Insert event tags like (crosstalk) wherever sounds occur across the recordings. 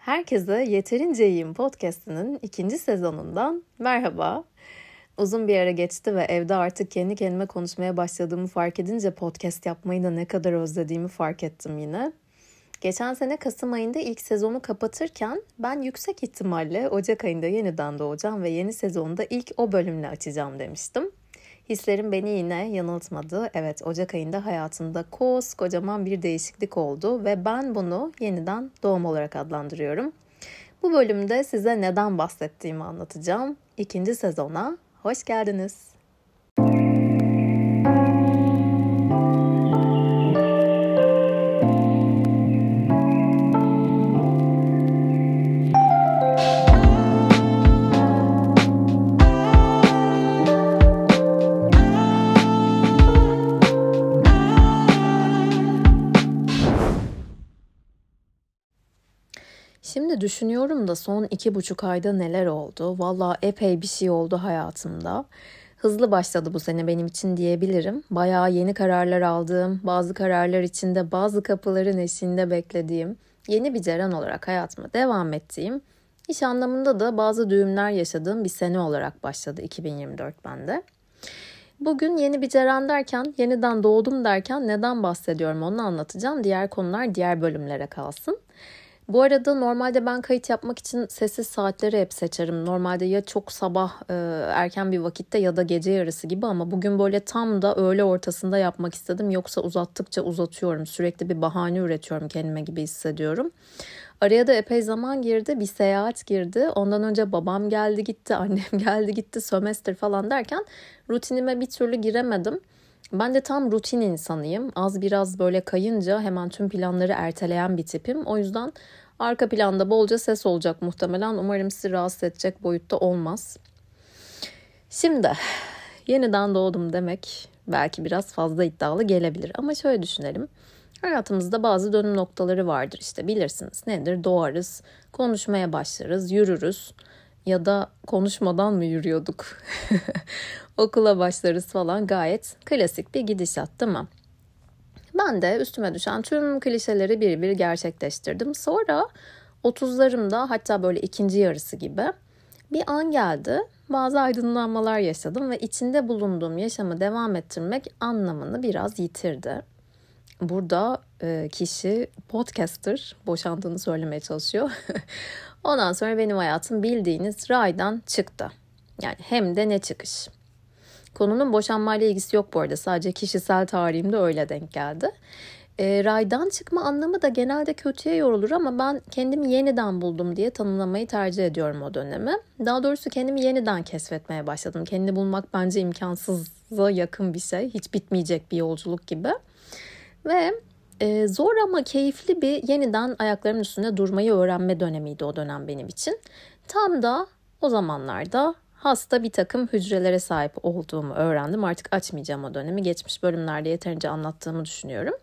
Herkese Yeterince İyiyim podcastinin ikinci sezonundan merhaba. Uzun bir ara geçti ve evde artık kendi kendime konuşmaya başladığımı fark edince podcast yapmayı da ne kadar özlediğimi fark ettim yine. Geçen sene Kasım ayında ilk sezonu kapatırken ben yüksek ihtimalle Ocak ayında yeniden doğacağım ve yeni sezonda ilk o bölümle açacağım demiştim. Hislerim beni yine yanıltmadı. Evet Ocak ayında hayatımda koskocaman bir değişiklik oldu ve ben bunu yeniden doğum olarak adlandırıyorum. Bu bölümde size neden bahsettiğimi anlatacağım. İkinci sezona hoş geldiniz. Şimdi düşünüyorum da son iki buçuk ayda neler oldu. Valla epey bir şey oldu hayatımda. Hızlı başladı bu sene benim için diyebilirim. Bayağı yeni kararlar aldığım, bazı kararlar içinde bazı kapıların eşiğinde beklediğim, yeni bir Ceren olarak hayatıma devam ettiğim, iş anlamında da bazı düğümler yaşadığım bir sene olarak başladı 2024 bende. Bugün yeni bir Ceren derken, yeniden doğdum derken neden bahsediyorum onu anlatacağım. Diğer konular diğer bölümlere kalsın. Bu arada normalde ben kayıt yapmak için sessiz saatleri hep seçerim. Normalde ya çok sabah e, erken bir vakitte ya da gece yarısı gibi ama bugün böyle tam da öğle ortasında yapmak istedim. Yoksa uzattıkça uzatıyorum. Sürekli bir bahane üretiyorum kendime gibi hissediyorum. Araya da epey zaman girdi. Bir seyahat girdi. Ondan önce babam geldi gitti, (laughs) annem geldi gitti, sömestr falan derken rutinime bir türlü giremedim. Ben de tam rutin insanıyım. Az biraz böyle kayınca hemen tüm planları erteleyen bir tipim. O yüzden arka planda bolca ses olacak muhtemelen. Umarım sizi rahatsız edecek boyutta olmaz. Şimdi yeniden doğdum demek belki biraz fazla iddialı gelebilir. Ama şöyle düşünelim. Hayatımızda bazı dönüm noktaları vardır işte bilirsiniz. Nedir? Doğarız, konuşmaya başlarız, yürürüz ya da konuşmadan mı yürüyorduk? (laughs) Okula başlarız falan gayet klasik bir gidişat değil mi? Ben de üstüme düşen tüm klişeleri bir bir gerçekleştirdim. Sonra 30'larımda hatta böyle ikinci yarısı gibi bir an geldi. Bazı aydınlanmalar yaşadım ve içinde bulunduğum yaşamı devam ettirmek anlamını biraz yitirdi. Burada e, kişi podcaster boşandığını söylemeye çalışıyor. (laughs) Ondan sonra benim hayatım bildiğiniz raydan çıktı. Yani hem de ne çıkış. Konunun boşanmayla ilgisi yok bu arada. Sadece kişisel tarihimde öyle denk geldi. E, raydan çıkma anlamı da genelde kötüye yorulur ama ben kendimi yeniden buldum diye tanımlamayı tercih ediyorum o dönemi. Daha doğrusu kendimi yeniden keşfetmeye başladım. Kendini bulmak bence imkansıza yakın bir şey. Hiç bitmeyecek bir yolculuk gibi. Ve e, zor ama keyifli bir yeniden ayaklarımın üstünde durmayı öğrenme dönemiydi o dönem benim için. Tam da o zamanlarda hasta bir takım hücrelere sahip olduğumu öğrendim. Artık açmayacağım o dönemi. Geçmiş bölümlerde yeterince anlattığımı düşünüyorum.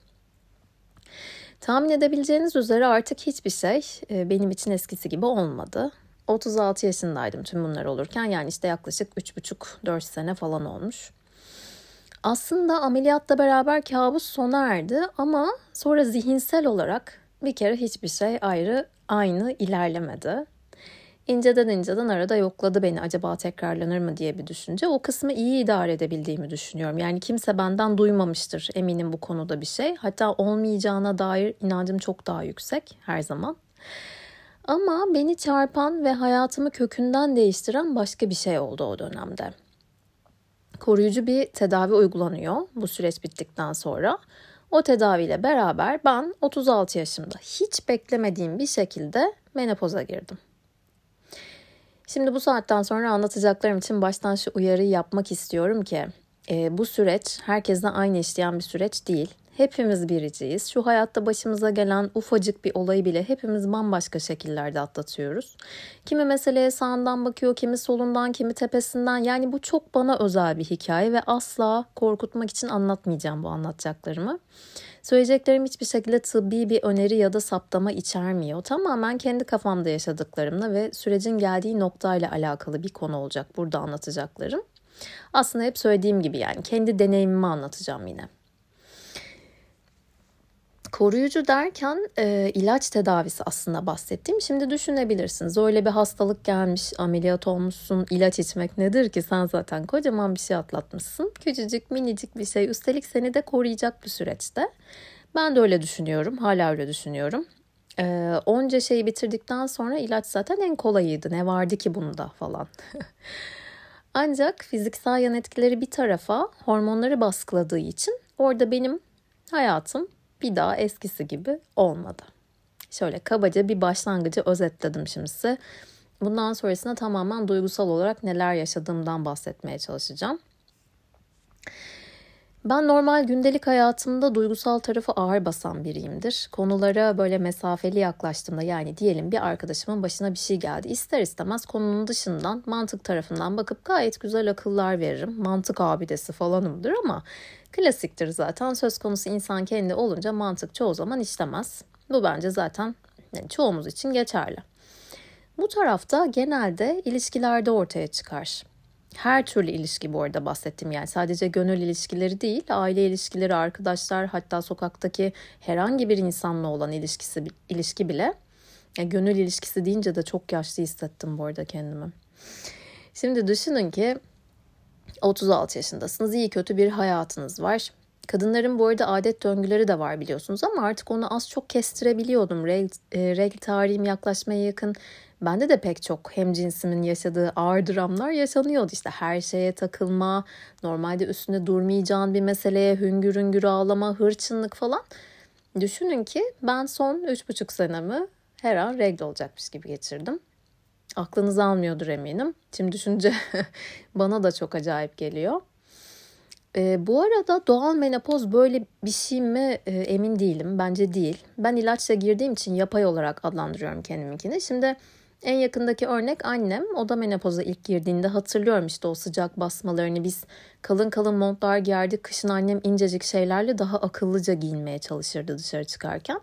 Tahmin edebileceğiniz üzere artık hiçbir şey e, benim için eskisi gibi olmadı. 36 yaşındaydım tüm bunlar olurken yani işte yaklaşık 3,5-4 sene falan olmuş. Aslında ameliyatla beraber kabus sona erdi ama sonra zihinsel olarak bir kere hiçbir şey ayrı aynı ilerlemedi. İnceden inceden arada yokladı beni acaba tekrarlanır mı diye bir düşünce. O kısmı iyi idare edebildiğimi düşünüyorum. Yani kimse benden duymamıştır eminim bu konuda bir şey. Hatta olmayacağına dair inancım çok daha yüksek her zaman. Ama beni çarpan ve hayatımı kökünden değiştiren başka bir şey oldu o dönemde koruyucu bir tedavi uygulanıyor bu süreç bittikten sonra. O tedaviyle beraber ben 36 yaşımda hiç beklemediğim bir şekilde menopoza girdim. Şimdi bu saatten sonra anlatacaklarım için baştan şu uyarıyı yapmak istiyorum ki e, bu süreç herkesle aynı işleyen bir süreç değil. Hepimiz biriciyiz. Şu hayatta başımıza gelen ufacık bir olayı bile hepimiz bambaşka şekillerde atlatıyoruz. Kimi meseleye sağından bakıyor, kimi solundan, kimi tepesinden. Yani bu çok bana özel bir hikaye ve asla korkutmak için anlatmayacağım bu anlatacaklarımı. Söyleyeceklerim hiçbir şekilde tıbbi bir öneri ya da saptama içermiyor. Tamamen kendi kafamda yaşadıklarımla ve sürecin geldiği noktayla alakalı bir konu olacak burada anlatacaklarım. Aslında hep söylediğim gibi yani kendi deneyimimi anlatacağım yine. Koruyucu derken e, ilaç tedavisi aslında bahsettiğim. Şimdi düşünebilirsiniz. Öyle bir hastalık gelmiş, ameliyat olmuşsun, ilaç içmek nedir ki? Sen zaten kocaman bir şey atlatmışsın. Küçücük, minicik bir şey. Üstelik seni de koruyacak bir süreçte. Ben de öyle düşünüyorum. Hala öyle düşünüyorum. E, onca şeyi bitirdikten sonra ilaç zaten en kolayıydı. Ne vardı ki bunda falan. (laughs) Ancak fiziksel yan etkileri bir tarafa hormonları baskıladığı için orada benim hayatım bir daha eskisi gibi olmadı. Şöyle kabaca bir başlangıcı özetledim şimdi size. Bundan sonrasında tamamen duygusal olarak neler yaşadığımdan bahsetmeye çalışacağım. Ben normal gündelik hayatımda duygusal tarafı ağır basan biriyimdir. Konulara böyle mesafeli yaklaştığımda yani diyelim bir arkadaşımın başına bir şey geldi. İster istemez konunun dışından mantık tarafından bakıp gayet güzel akıllar veririm. Mantık abidesi falanımdır ama klasiktir zaten. Söz konusu insan kendi olunca mantık çoğu zaman işlemez. Bu bence zaten yani çoğumuz için geçerli. Bu tarafta genelde ilişkilerde ortaya çıkar. Her türlü ilişki bu arada bahsettim yani sadece gönül ilişkileri değil, aile ilişkileri, arkadaşlar hatta sokaktaki herhangi bir insanla olan ilişkisi ilişki bile. Yani gönül ilişkisi deyince de çok yaşlı hissettim bu arada kendimi. Şimdi düşünün ki 36 yaşındasınız, iyi kötü bir hayatınız var. Kadınların bu arada adet döngüleri de var biliyorsunuz ama artık onu az çok kestirebiliyordum. Regl, e, regl tarihim yaklaşmaya yakın Bende de pek çok hem cinsimin yaşadığı ağır dramlar yaşanıyordu. İşte her şeye takılma, normalde üstünde durmayacağın bir meseleye hüngür hüngür ağlama, hırçınlık falan. Düşünün ki ben son üç buçuk senemi her an regl olacakmış gibi geçirdim. Aklınız almıyordur eminim. Şimdi düşünce (laughs) bana da çok acayip geliyor. E, bu arada doğal menopoz böyle bir şey mi e, emin değilim. Bence değil. Ben ilaçla girdiğim için yapay olarak adlandırıyorum kendiminkini. Şimdi en yakındaki örnek annem. O da menopoza ilk girdiğinde hatırlıyorum işte o sıcak basmalarını. Biz kalın kalın montlar giyerdik. Kışın annem incecik şeylerle daha akıllıca giyinmeye çalışırdı dışarı çıkarken.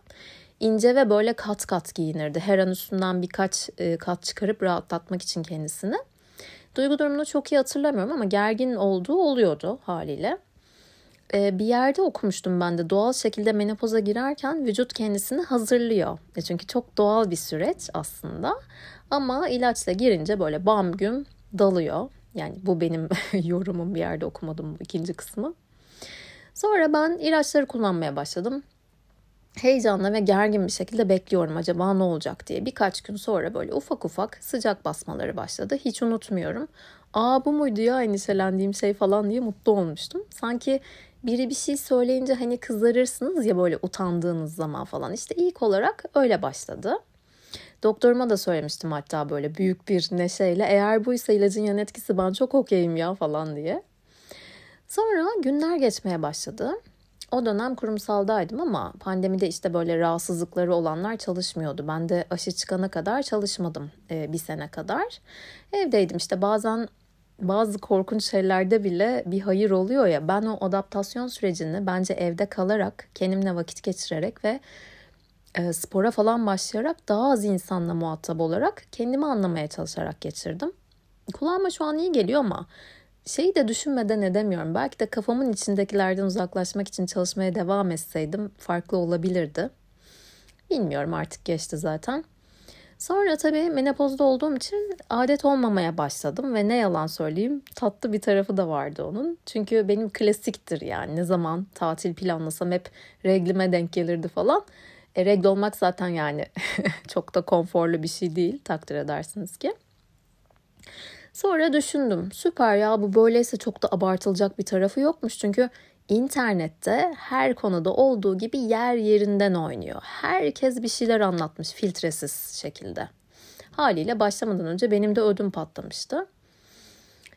İnce ve böyle kat kat giyinirdi. Her an üstünden birkaç e, kat çıkarıp rahatlatmak için kendisini. Duygu durumunu çok iyi hatırlamıyorum ama gergin olduğu oluyordu haliyle. Ee, bir yerde okumuştum ben de doğal şekilde menopoza girerken vücut kendisini hazırlıyor. E, çünkü çok doğal bir süreç aslında. Ama ilaçla girince böyle bam güm dalıyor. Yani bu benim (laughs) yorumum bir yerde okumadım bu ikinci kısmı. Sonra ben ilaçları kullanmaya başladım. Heyecanla ve gergin bir şekilde bekliyorum acaba ne olacak diye. Birkaç gün sonra böyle ufak ufak sıcak basmaları başladı. Hiç unutmuyorum. Aa bu muydu ya endişelendiğim şey falan diye mutlu olmuştum. Sanki biri bir şey söyleyince hani kızarırsınız ya böyle utandığınız zaman falan. İşte ilk olarak öyle başladı. Doktoruma da söylemiştim hatta böyle büyük bir neşeyle. Eğer buysa ilacın yan etkisi ben çok okeyim ya falan diye. Sonra günler geçmeye başladı. O dönem kurumsaldaydım ama pandemide işte böyle rahatsızlıkları olanlar çalışmıyordu. Ben de aşı çıkana kadar çalışmadım e, bir sene kadar. Evdeydim işte bazen bazı korkunç şeylerde bile bir hayır oluyor ya. Ben o adaptasyon sürecini bence evde kalarak, kendimle vakit geçirerek ve e, spora falan başlayarak daha az insanla muhatap olarak kendimi anlamaya çalışarak geçirdim. Kulağıma şu an iyi geliyor ama şeyi de düşünmeden edemiyorum. Belki de kafamın içindekilerden uzaklaşmak için çalışmaya devam etseydim farklı olabilirdi. Bilmiyorum artık geçti zaten. Sonra tabii menopozda olduğum için adet olmamaya başladım ve ne yalan söyleyeyim tatlı bir tarafı da vardı onun. Çünkü benim klasiktir yani ne zaman tatil planlasam hep reglime denk gelirdi falan. E, regl olmak zaten yani (laughs) çok da konforlu bir şey değil takdir edersiniz ki. Sonra düşündüm süper ya bu böyleyse çok da abartılacak bir tarafı yokmuş. Çünkü internette her konuda olduğu gibi yer yerinden oynuyor. Herkes bir şeyler anlatmış filtresiz şekilde. Haliyle başlamadan önce benim de ödüm patlamıştı.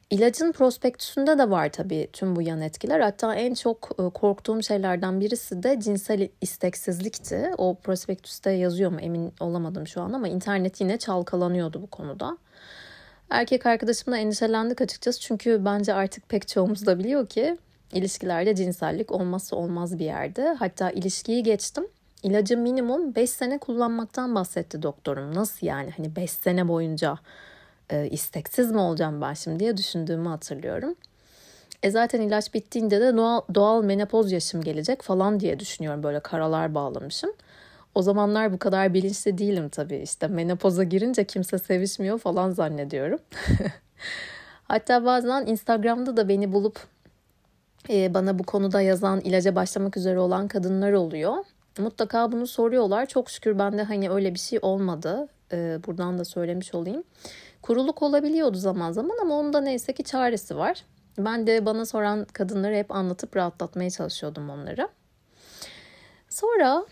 İlacın prospektüsünde de var tabii tüm bu yan etkiler. Hatta en çok e, korktuğum şeylerden birisi de cinsel isteksizlikti. O prospektüste yazıyor mu emin olamadım şu an ama internet yine çalkalanıyordu bu konuda. Erkek arkadaşımla endişelendik açıkçası çünkü bence artık pek çoğumuz da biliyor ki ilişkilerde cinsellik olmazsa olmaz bir yerde. Hatta ilişkiyi geçtim. İlacı minimum 5 sene kullanmaktan bahsetti doktorum. Nasıl yani hani 5 sene boyunca e, isteksiz mi olacağım ben şimdi diye düşündüğümü hatırlıyorum. E zaten ilaç bittiğinde de doğal, doğal menopoz yaşım gelecek falan diye düşünüyorum. Böyle karalar bağlamışım. O zamanlar bu kadar bilinçli değilim tabii. İşte menopoza girince kimse sevişmiyor falan zannediyorum. (laughs) Hatta bazen Instagram'da da beni bulup e, bana bu konuda yazan, ilaca başlamak üzere olan kadınlar oluyor. Mutlaka bunu soruyorlar. Çok şükür bende hani öyle bir şey olmadı. E, buradan da söylemiş olayım. Kuruluk olabiliyordu zaman zaman ama onda neyse ki çaresi var. Ben de bana soran kadınları hep anlatıp rahatlatmaya çalışıyordum onları. Sonra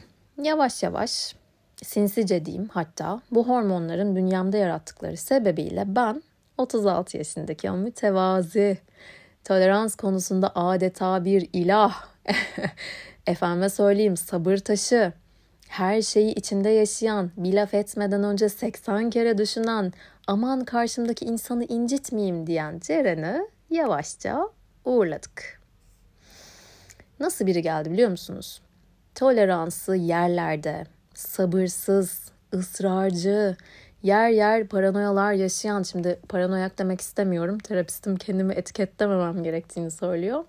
yavaş yavaş sinsice diyeyim hatta bu hormonların bünyemde yarattıkları sebebiyle ben 36 yaşındaki o mütevazi tolerans konusunda adeta bir ilah (laughs) efendime söyleyeyim sabır taşı her şeyi içinde yaşayan, bir laf etmeden önce 80 kere düşünen, aman karşımdaki insanı incitmeyeyim diyen Ceren'i yavaşça uğurladık. Nasıl biri geldi biliyor musunuz? Toleransı yerlerde, sabırsız, ısrarcı, yer yer paranoyalar yaşayan, şimdi paranoyak demek istemiyorum, terapistim kendimi etiketlememem gerektiğini söylüyor.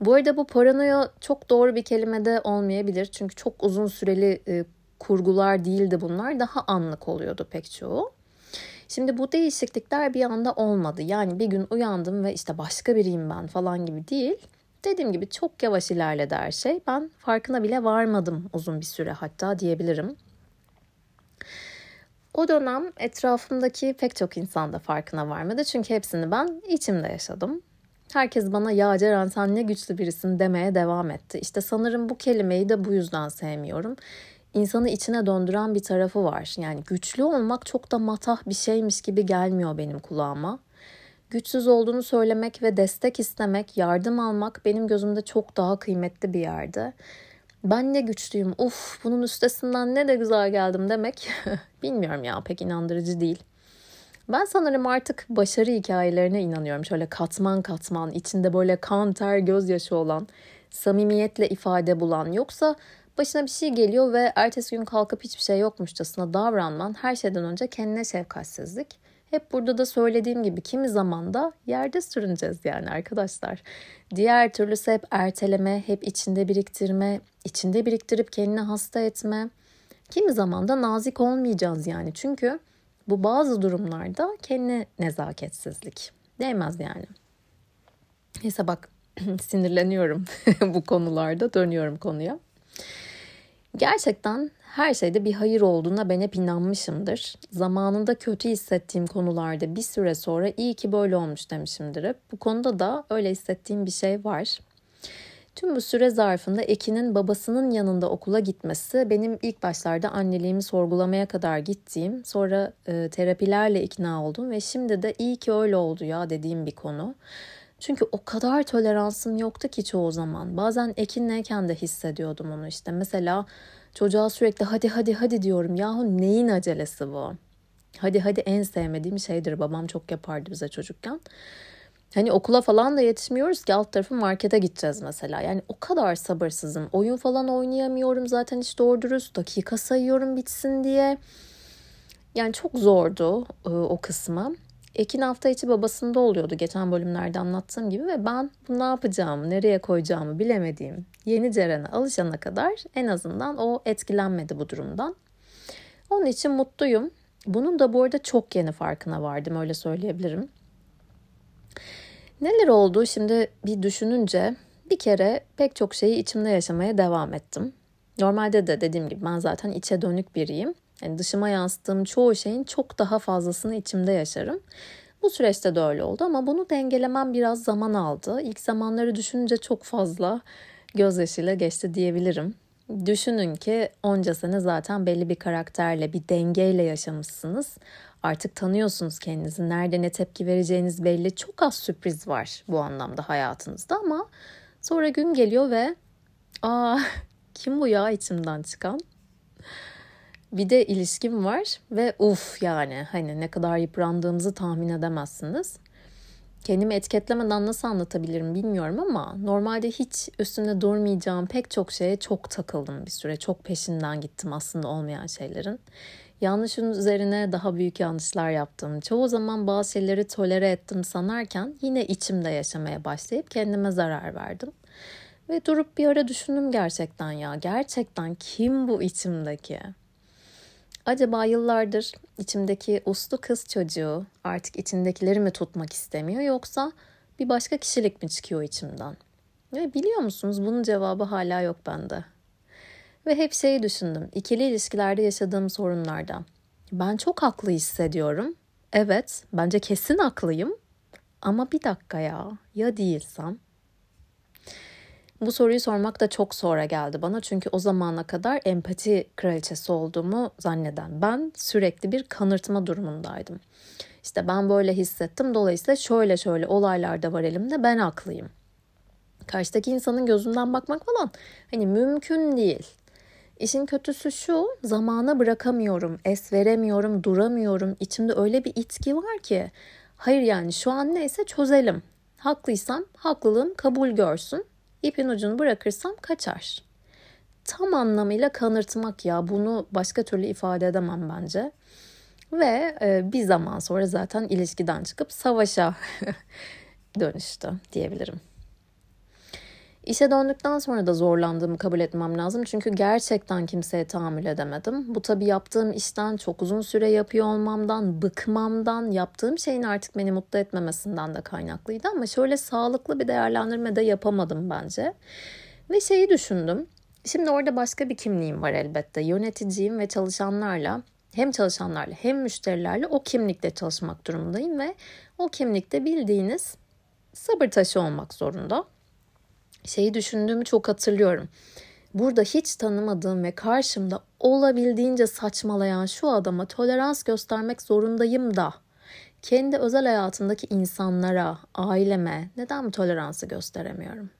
Bu arada bu paranoya çok doğru bir kelime de olmayabilir. Çünkü çok uzun süreli e, kurgular değildi bunlar. Daha anlık oluyordu pek çoğu. Şimdi bu değişiklikler bir anda olmadı. Yani bir gün uyandım ve işte başka biriyim ben falan gibi değil. Dediğim gibi çok yavaş ilerledi her şey. Ben farkına bile varmadım uzun bir süre hatta diyebilirim. O dönem etrafımdaki pek çok insan da farkına varmadı. Çünkü hepsini ben içimde yaşadım. Herkes bana ya Ceren sen ne güçlü birisin demeye devam etti. İşte sanırım bu kelimeyi de bu yüzden sevmiyorum insanı içine döndüren bir tarafı var. Yani güçlü olmak çok da matah bir şeymiş gibi gelmiyor benim kulağıma. Güçsüz olduğunu söylemek ve destek istemek, yardım almak benim gözümde çok daha kıymetli bir yerde. Ben ne güçlüyüm, uf bunun üstesinden ne de güzel geldim demek (laughs) bilmiyorum ya pek inandırıcı değil. Ben sanırım artık başarı hikayelerine inanıyorum. Şöyle katman katman, içinde böyle kan ter gözyaşı olan, samimiyetle ifade bulan. Yoksa Başına bir şey geliyor ve ertesi gün kalkıp hiçbir şey yokmuşçasına davranman her şeyden önce kendine şefkatsizlik. Hep burada da söylediğim gibi kimi zaman da yerde sürüneceğiz yani arkadaşlar. Diğer türlüsü hep erteleme, hep içinde biriktirme, içinde biriktirip kendini hasta etme. Kimi zaman da nazik olmayacağız yani. Çünkü bu bazı durumlarda kendi nezaketsizlik. Değmez yani. Neyse bak (clears throat) sinirleniyorum (laughs) bu konularda dönüyorum konuya. Gerçekten her şeyde bir hayır olduğuna ben hep inanmışımdır. Zamanında kötü hissettiğim konularda bir süre sonra iyi ki böyle olmuş demişimdir hep. Bu konuda da öyle hissettiğim bir şey var. Tüm bu süre zarfında Ekin'in babasının yanında okula gitmesi benim ilk başlarda anneliğimi sorgulamaya kadar gittiğim, sonra e, terapilerle ikna oldum ve şimdi de iyi ki öyle oldu ya dediğim bir konu. Çünkü o kadar toleransım yoktu ki çoğu zaman. Bazen ekinleyken de hissediyordum onu işte. Mesela çocuğa sürekli hadi hadi hadi diyorum. Yahu neyin acelesi bu? Hadi hadi en sevmediğim şeydir. Babam çok yapardı bize çocukken. Hani okula falan da yetişmiyoruz ki alt tarafı markete gideceğiz mesela. Yani o kadar sabırsızım. Oyun falan oynayamıyorum zaten hiç doğru dürüst. Dakika sayıyorum bitsin diye. Yani çok zordu o kısmı. Ekin hafta içi babasında oluyordu geçen bölümlerde anlattığım gibi ve ben ne yapacağımı, nereye koyacağımı bilemediğim yeni Ceren'e alışana kadar en azından o etkilenmedi bu durumdan. Onun için mutluyum. Bunun da bu arada çok yeni farkına vardım öyle söyleyebilirim. Neler oldu şimdi bir düşününce bir kere pek çok şeyi içimde yaşamaya devam ettim. Normalde de dediğim gibi ben zaten içe dönük biriyim. Yani dışıma yansıttığım çoğu şeyin çok daha fazlasını içimde yaşarım. Bu süreçte de öyle oldu ama bunu dengelemem biraz zaman aldı. İlk zamanları düşününce çok fazla gözyaşıyla geçti diyebilirim. Düşünün ki onca sene zaten belli bir karakterle, bir dengeyle yaşamışsınız. Artık tanıyorsunuz kendinizi. Nerede ne tepki vereceğiniz belli. Çok az sürpriz var bu anlamda hayatınızda ama sonra gün geliyor ve aa (laughs) kim bu ya içimden çıkan? Bir de ilişkim var ve uf yani hani ne kadar yıprandığımızı tahmin edemezsiniz. kendimi etiketlemeden nasıl anlatabilirim bilmiyorum ama normalde hiç üstünde durmayacağım pek çok şeye çok takıldım bir süre. Çok peşinden gittim aslında olmayan şeylerin. Yanlışın üzerine daha büyük yanlışlar yaptım. Çoğu zaman bazı şeyleri tolere ettim sanarken yine içimde yaşamaya başlayıp kendime zarar verdim. Ve durup bir ara düşündüm gerçekten ya. Gerçekten kim bu içimdeki? Acaba yıllardır içimdeki uslu kız çocuğu artık içindekileri mi tutmak istemiyor yoksa bir başka kişilik mi çıkıyor içimden? Ve biliyor musunuz bunun cevabı hala yok bende. Ve hep şeyi düşündüm. İkili ilişkilerde yaşadığım sorunlarda. Ben çok haklı hissediyorum. Evet, bence kesin haklıyım. Ama bir dakika ya, ya değilsem? Bu soruyu sormak da çok sonra geldi bana. Çünkü o zamana kadar empati kraliçesi olduğumu zanneden ben sürekli bir kanırtma durumundaydım. İşte ben böyle hissettim. Dolayısıyla şöyle şöyle olaylar da var elimde. Ben haklıyım. Karşıdaki insanın gözünden bakmak falan hani mümkün değil. İşin kötüsü şu, zamana bırakamıyorum, es veremiyorum, duramıyorum. İçimde öyle bir itki var ki, hayır yani şu an neyse çözelim. Haklıysam haklılığım kabul görsün. İpin ucunu bırakırsam kaçar. Tam anlamıyla kanırtmak ya bunu başka türlü ifade edemem bence. Ve e, bir zaman sonra zaten ilişkiden çıkıp savaşa (laughs) dönüştü diyebilirim. İşe döndükten sonra da zorlandığımı kabul etmem lazım. Çünkü gerçekten kimseye tahammül edemedim. Bu tabii yaptığım işten çok uzun süre yapıyor olmamdan, bıkmamdan, yaptığım şeyin artık beni mutlu etmemesinden de kaynaklıydı. Ama şöyle sağlıklı bir değerlendirme de yapamadım bence. Ve şeyi düşündüm. Şimdi orada başka bir kimliğim var elbette. Yöneticiyim ve çalışanlarla hem çalışanlarla hem müşterilerle o kimlikte çalışmak durumundayım ve o kimlikte bildiğiniz sabır taşı olmak zorunda şeyi düşündüğümü çok hatırlıyorum. Burada hiç tanımadığım ve karşımda olabildiğince saçmalayan şu adama tolerans göstermek zorundayım da kendi özel hayatındaki insanlara, aileme neden bu toleransı gösteremiyorum?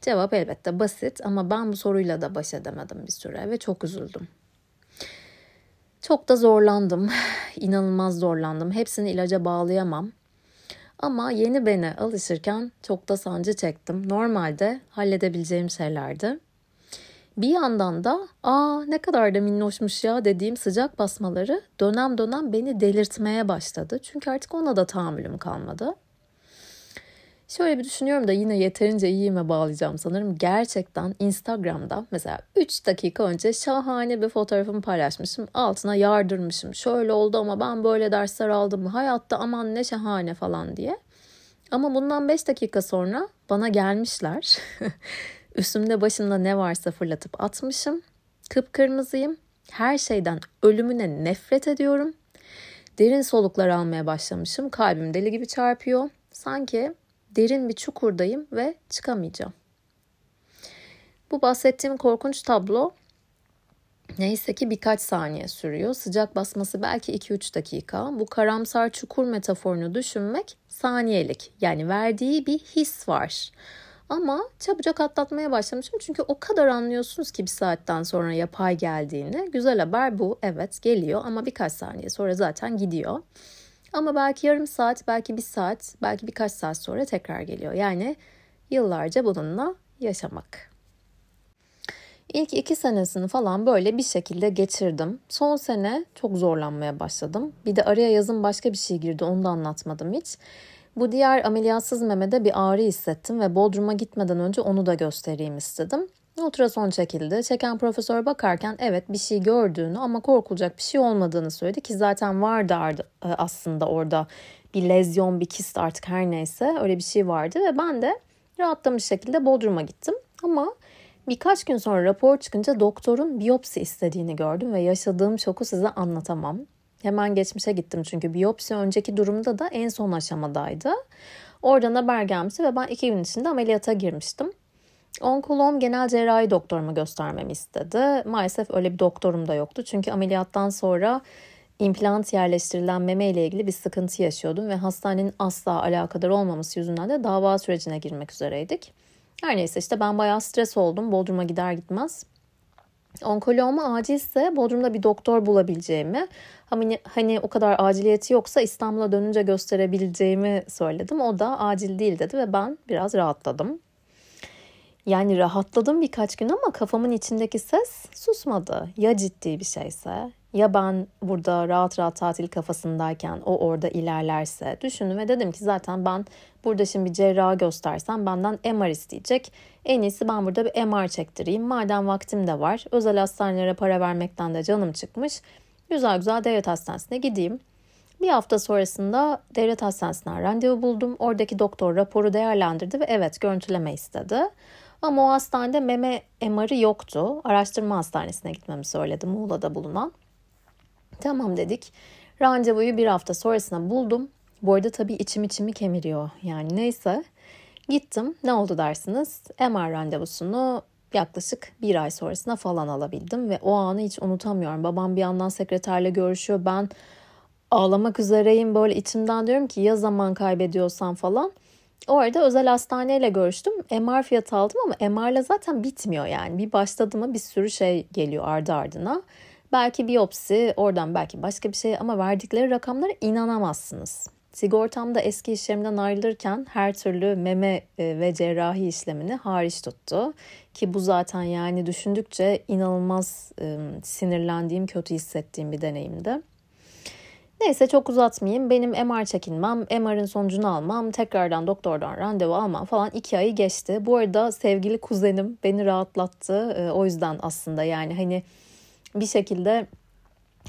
Cevap elbette basit ama ben bu soruyla da baş edemedim bir süre ve çok üzüldüm. Çok da zorlandım. (laughs) İnanılmaz zorlandım. Hepsini ilaca bağlayamam. Ama yeni bene alışırken çok da sancı çektim. Normalde halledebileceğim şeylerdi. Bir yandan da aa ne kadar da minnoşmuş ya dediğim sıcak basmaları dönem dönem beni delirtmeye başladı. Çünkü artık ona da tahammülüm kalmadı. Şöyle bir düşünüyorum da yine yeterince iyiyime bağlayacağım sanırım. Gerçekten Instagram'da mesela 3 dakika önce şahane bir fotoğrafımı paylaşmışım. Altına yardırmışım. Şöyle oldu ama ben böyle dersler aldım. Hayatta aman ne şahane falan diye. Ama bundan 5 dakika sonra bana gelmişler. (laughs) Üstümde başımda ne varsa fırlatıp atmışım. Kıpkırmızıyım. Her şeyden ölümüne nefret ediyorum. Derin soluklar almaya başlamışım. Kalbim deli gibi çarpıyor. Sanki derin bir çukurdayım ve çıkamayacağım. Bu bahsettiğim korkunç tablo neyse ki birkaç saniye sürüyor. Sıcak basması belki 2-3 dakika. Bu karamsar çukur metaforunu düşünmek saniyelik. Yani verdiği bir his var. Ama çabucak atlatmaya başlamışım çünkü o kadar anlıyorsunuz ki bir saatten sonra yapay geldiğini. Güzel haber bu. Evet geliyor ama birkaç saniye sonra zaten gidiyor. Ama belki yarım saat, belki bir saat, belki birkaç saat sonra tekrar geliyor. Yani yıllarca bununla yaşamak. İlk iki senesini falan böyle bir şekilde geçirdim. Son sene çok zorlanmaya başladım. Bir de araya yazın başka bir şey girdi onu da anlatmadım hiç. Bu diğer ameliyatsız memede bir ağrı hissettim ve Bodrum'a gitmeden önce onu da göstereyim istedim. Ultrason çekildi. Çeken profesör bakarken evet bir şey gördüğünü ama korkulacak bir şey olmadığını söyledi ki zaten vardı e, aslında orada bir lezyon, bir kist artık her neyse öyle bir şey vardı ve ben de rahatlamış şekilde Bodrum'a gittim. Ama birkaç gün sonra rapor çıkınca doktorun biyopsi istediğini gördüm ve yaşadığım şoku size anlatamam. Hemen geçmişe gittim çünkü biyopsi önceki durumda da en son aşamadaydı. Oradan haber gelmişti ve ben iki gün içinde ameliyata girmiştim. Onkolom genel cerrahi doktoruma göstermemi istedi. Maalesef öyle bir doktorum da yoktu. Çünkü ameliyattan sonra implant yerleştirilen meme ile ilgili bir sıkıntı yaşıyordum ve hastanenin asla alakadar olmaması yüzünden de dava sürecine girmek üzereydik. Her neyse işte ben bayağı stres oldum. Bodrum'a gider gitmez. Onkoloğuma acilse Bodrum'da bir doktor bulabileceğimi, hani, hani o kadar aciliyeti yoksa İstanbul'a dönünce gösterebileceğimi söyledim. O da acil değil dedi ve ben biraz rahatladım. Yani rahatladım birkaç gün ama kafamın içindeki ses susmadı. Ya ciddi bir şeyse ya ben burada rahat rahat tatil kafasındayken o orada ilerlerse düşündüm ve dedim ki zaten ben burada şimdi bir cerrah göstersem benden MR isteyecek. En iyisi ben burada bir MR çektireyim. Madem vaktim de var özel hastanelere para vermekten de canım çıkmış. Güzel güzel devlet hastanesine gideyim. Bir hafta sonrasında devlet hastanesinden randevu buldum. Oradaki doktor raporu değerlendirdi ve evet görüntüleme istedi. Ama o hastanede meme MR'ı yoktu. Araştırma hastanesine gitmemi söyledi Muğla'da bulunan. Tamam dedik. Randevuyu bir hafta sonrasına buldum. Bu arada tabii içim içimi kemiriyor. Yani neyse. Gittim. Ne oldu dersiniz? MR randevusunu yaklaşık bir ay sonrasına falan alabildim ve o anı hiç unutamıyorum. Babam bir yandan sekreterle görüşüyor. Ben ağlamak üzereyim. Böyle içimden diyorum ki ya zaman kaybediyorsam falan. O arada özel hastaneyle görüştüm. MR fiyatı aldım ama MR'la zaten bitmiyor yani. Bir başladı bir sürü şey geliyor ardı ardına. Belki biyopsi, oradan belki başka bir şey ama verdikleri rakamlara inanamazsınız. Sigortamda eski işlemden ayrılırken her türlü meme e, ve cerrahi işlemini hariç tuttu. Ki bu zaten yani düşündükçe inanılmaz e, sinirlendiğim, kötü hissettiğim bir deneyimdi. Neyse çok uzatmayayım. Benim MR çekinmem, MR'ın sonucunu almam, tekrardan doktordan randevu almam falan iki ayı geçti. Bu arada sevgili kuzenim beni rahatlattı. E, o yüzden aslında yani hani bir şekilde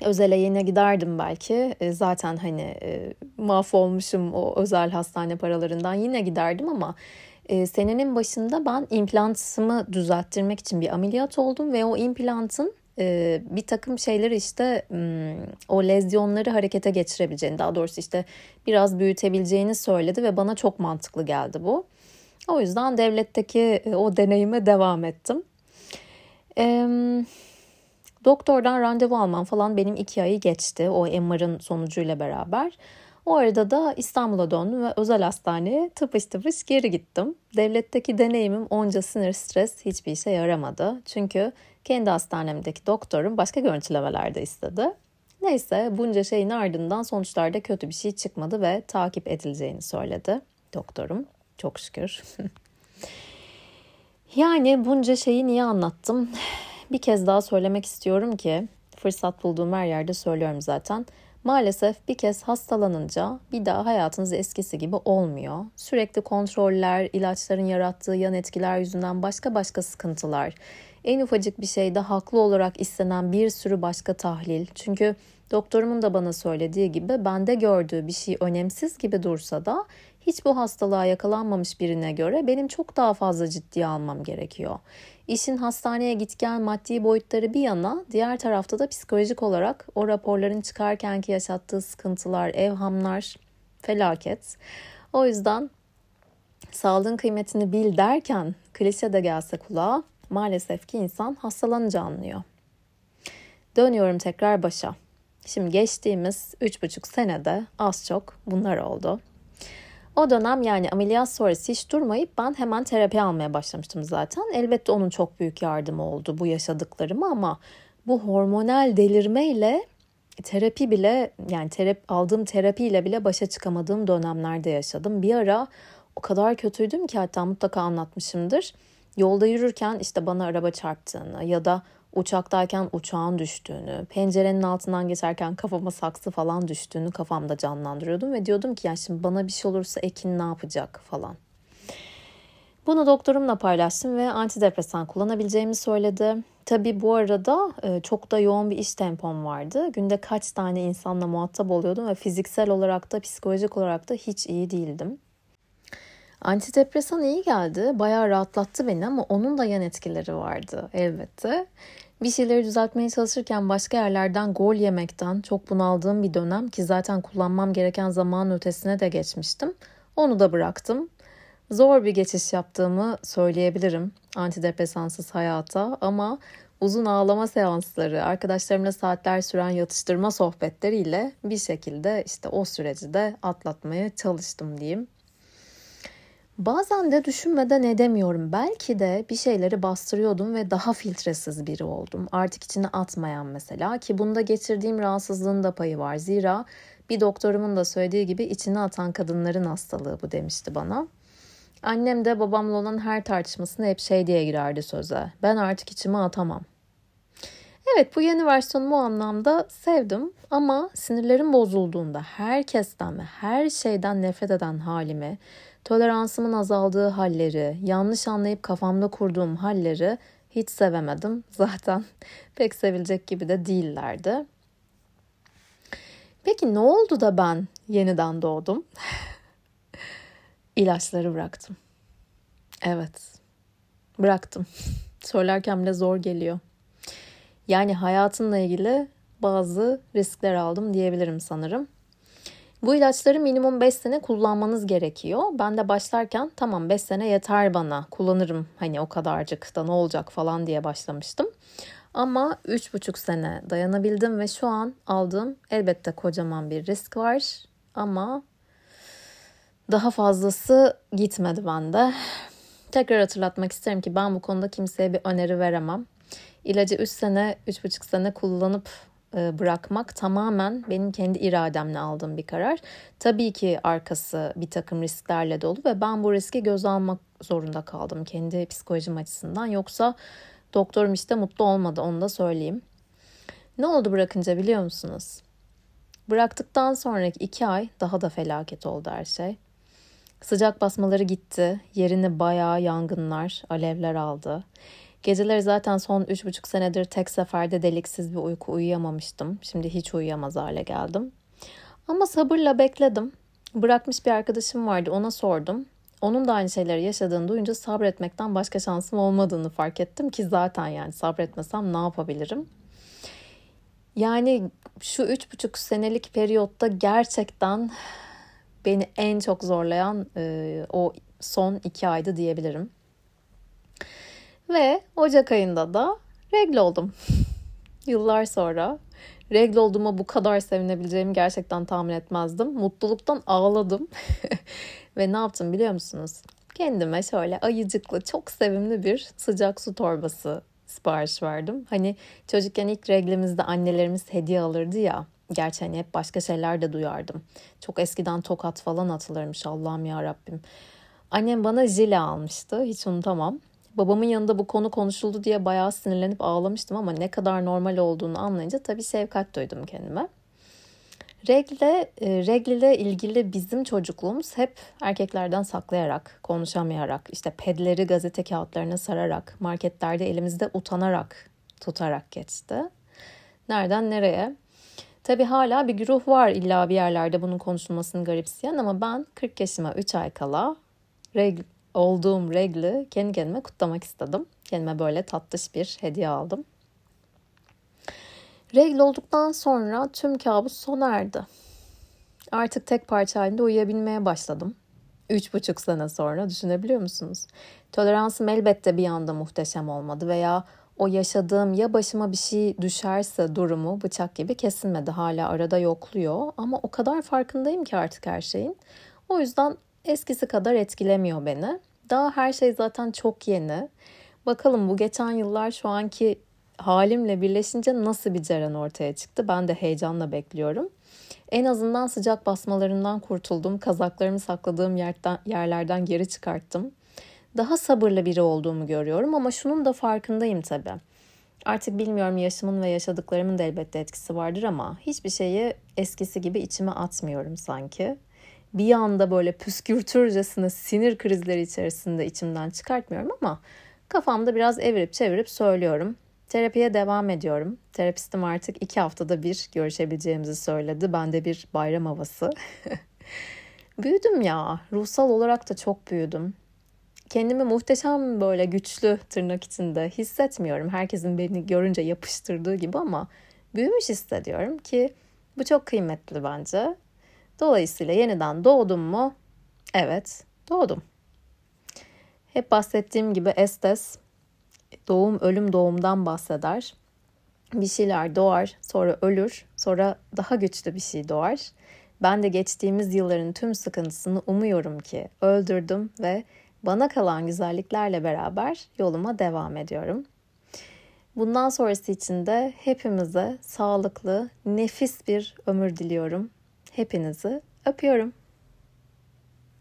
özele yine giderdim belki. E, zaten hani e, mahvolmuşum o özel hastane paralarından yine giderdim ama e, senenin başında ben implantımı düzelttirmek için bir ameliyat oldum ve o implantın e, bir takım şeyleri işte o lezyonları harekete geçirebileceğini daha doğrusu işte biraz büyütebileceğini söyledi ve bana çok mantıklı geldi bu. O yüzden devletteki e, o deneyime devam ettim. Eee Doktordan randevu almam falan benim iki ayı geçti o MR'ın sonucuyla beraber. O arada da İstanbul'a döndüm ve özel hastaneye tıpış tıpış geri gittim. Devletteki deneyimim onca sinir stres hiçbir işe yaramadı. Çünkü kendi hastanemdeki doktorum başka görüntülemeler de istedi. Neyse bunca şeyin ardından sonuçlarda kötü bir şey çıkmadı ve takip edileceğini söyledi doktorum. Çok şükür. (laughs) yani bunca şeyi niye anlattım? bir kez daha söylemek istiyorum ki fırsat bulduğum her yerde söylüyorum zaten. Maalesef bir kez hastalanınca bir daha hayatınız eskisi gibi olmuyor. Sürekli kontroller, ilaçların yarattığı yan etkiler yüzünden başka başka sıkıntılar. En ufacık bir şeyde haklı olarak istenen bir sürü başka tahlil. Çünkü doktorumun da bana söylediği gibi bende gördüğü bir şey önemsiz gibi dursa da hiç bu hastalığa yakalanmamış birine göre benim çok daha fazla ciddiye almam gerekiyor. İşin hastaneye git gel maddi boyutları bir yana diğer tarafta da psikolojik olarak o raporların çıkarkenki yaşattığı sıkıntılar, evhamlar felaket. O yüzden sağlığın kıymetini bil derken klişe de gelse kulağa maalesef ki insan hastalanınca anlıyor. Dönüyorum tekrar başa. Şimdi geçtiğimiz 3,5 senede az çok bunlar oldu. O dönem yani ameliyat sonrası hiç durmayıp ben hemen terapi almaya başlamıştım zaten. Elbette onun çok büyük yardımı oldu bu yaşadıklarımı ama bu hormonal delirmeyle terapi bile yani terap, aldığım terapiyle bile başa çıkamadığım dönemlerde yaşadım. Bir ara o kadar kötüydüm ki hatta mutlaka anlatmışımdır. Yolda yürürken işte bana araba çarptığını ya da uçaktayken uçağın düştüğünü, pencerenin altından geçerken kafama saksı falan düştüğünü kafamda canlandırıyordum ve diyordum ki ya şimdi bana bir şey olursa Ekin ne yapacak falan. Bunu doktorumla paylaştım ve antidepresan kullanabileceğimi söyledi. Tabii bu arada e, çok da yoğun bir iş tempom vardı. Günde kaç tane insanla muhatap oluyordum ve fiziksel olarak da psikolojik olarak da hiç iyi değildim. Antidepresan iyi geldi. Bayağı rahatlattı beni ama onun da yan etkileri vardı elbette. Bir şeyleri düzeltmeye çalışırken başka yerlerden gol yemekten çok bunaldığım bir dönem ki zaten kullanmam gereken zaman ötesine de geçmiştim. Onu da bıraktım. Zor bir geçiş yaptığımı söyleyebilirim antidepresansız hayata ama uzun ağlama seansları, arkadaşlarımla saatler süren yatıştırma sohbetleriyle bir şekilde işte o süreci de atlatmaya çalıştım diyeyim. Bazen de düşünmeden edemiyorum. Belki de bir şeyleri bastırıyordum ve daha filtresiz biri oldum. Artık içine atmayan mesela ki bunda geçirdiğim rahatsızlığın da payı var. Zira bir doktorumun da söylediği gibi içine atan kadınların hastalığı bu demişti bana. Annem de babamla olan her tartışmasında hep şey diye girerdi söze. Ben artık içime atamam. Evet bu yeni versiyonumu o anlamda sevdim ama sinirlerim bozulduğunda herkesten ve her şeyden nefret eden halimi, toleransımın azaldığı halleri, yanlış anlayıp kafamda kurduğum halleri hiç sevemedim. (laughs) Zaten pek sevilecek gibi de değillerdi. Peki ne oldu da ben yeniden doğdum? (laughs) İlaçları bıraktım. Evet. Bıraktım. (laughs) Söylerken bile zor geliyor. Yani hayatımla ilgili bazı riskler aldım diyebilirim sanırım. Bu ilaçları minimum 5 sene kullanmanız gerekiyor. Ben de başlarken tamam 5 sene yeter bana kullanırım hani o kadarcık da ne olacak falan diye başlamıştım. Ama 3,5 sene dayanabildim ve şu an aldığım elbette kocaman bir risk var. Ama daha fazlası gitmedi bende. Tekrar hatırlatmak isterim ki ben bu konuda kimseye bir öneri veremem. İlacı 3 sene, 3,5 sene kullanıp bırakmak tamamen benim kendi irademle aldığım bir karar. Tabii ki arkası bir takım risklerle dolu ve ben bu riski göz almak zorunda kaldım kendi psikolojim açısından. Yoksa doktorum işte mutlu olmadı onu da söyleyeyim. Ne oldu bırakınca biliyor musunuz? Bıraktıktan sonraki iki ay daha da felaket oldu her şey. Sıcak basmaları gitti. Yerini bayağı yangınlar, alevler aldı. Geceleri zaten son 3,5 senedir tek seferde deliksiz bir uyku uyuyamamıştım. Şimdi hiç uyuyamaz hale geldim. Ama sabırla bekledim. Bırakmış bir arkadaşım vardı ona sordum. Onun da aynı şeyleri yaşadığını duyunca sabretmekten başka şansım olmadığını fark ettim ki zaten yani sabretmesem ne yapabilirim? Yani şu üç buçuk senelik periyotta gerçekten beni en çok zorlayan e, o son iki aydı diyebilirim. Ve Ocak ayında da regl oldum. (laughs) Yıllar sonra regl olduğuma bu kadar sevinebileceğimi gerçekten tahmin etmezdim. Mutluluktan ağladım. (laughs) Ve ne yaptım biliyor musunuz? Kendime şöyle ayıcıklı, çok sevimli bir sıcak su torbası sipariş verdim. Hani çocukken ilk reglimizde annelerimiz hediye alırdı ya. Gerçi hani hep başka şeyler de duyardım. Çok eskiden tokat falan atılırmış Allah'ım ya Rabbim. Annem bana jile almıştı. Hiç unutamam. Babamın yanında bu konu konuşuldu diye bayağı sinirlenip ağlamıştım ama ne kadar normal olduğunu anlayınca tabii şefkat duydum kendime. Regle, e, regle ilgili bizim çocukluğumuz hep erkeklerden saklayarak, konuşamayarak, işte pedleri gazete kağıtlarına sararak, marketlerde elimizde utanarak, tutarak geçti. Nereden nereye? Tabii hala bir güruh var illa bir yerlerde bunun konuşulmasını garipseyen ama ben 40 yaşıma 3 ay kala reg olduğum regli kendi kendime kutlamak istedim. Kendime böyle tatlış bir hediye aldım. Regl olduktan sonra tüm kabus sona erdi. Artık tek parça halinde uyuyabilmeye başladım. Üç buçuk sene sonra düşünebiliyor musunuz? Toleransım elbette bir anda muhteşem olmadı veya o yaşadığım ya başıma bir şey düşerse durumu bıçak gibi kesilmedi. Hala arada yokluyor ama o kadar farkındayım ki artık her şeyin. O yüzden eskisi kadar etkilemiyor beni. Daha her şey zaten çok yeni. Bakalım bu geçen yıllar şu anki halimle birleşince nasıl bir ceren ortaya çıktı? Ben de heyecanla bekliyorum. En azından sıcak basmalarından kurtuldum. Kazaklarımı sakladığım yerden, yerlerden geri çıkarttım. Daha sabırlı biri olduğumu görüyorum ama şunun da farkındayım tabii. Artık bilmiyorum yaşımın ve yaşadıklarımın da elbette etkisi vardır ama hiçbir şeyi eskisi gibi içime atmıyorum sanki. Bir anda böyle püskürtürcesine sinir krizleri içerisinde içimden çıkartmıyorum ama kafamda biraz evirip çevirip söylüyorum. Terapiye devam ediyorum. Terapistim artık iki haftada bir görüşebileceğimizi söyledi. Ben de bir bayram havası. (laughs) büyüdüm ya. Ruhsal olarak da çok büyüdüm. Kendimi muhteşem böyle güçlü tırnak içinde hissetmiyorum. Herkesin beni görünce yapıştırdığı gibi ama büyümüş hissediyorum ki bu çok kıymetli bence. Dolayısıyla yeniden doğdum mu? Evet, doğdum. Hep bahsettiğim gibi Estes doğum ölüm doğumdan bahseder. Bir şeyler doğar, sonra ölür, sonra daha güçlü bir şey doğar. Ben de geçtiğimiz yılların tüm sıkıntısını umuyorum ki öldürdüm ve bana kalan güzelliklerle beraber yoluma devam ediyorum. Bundan sonrası için de hepimize sağlıklı, nefis bir ömür diliyorum. Hepinizi öpüyorum.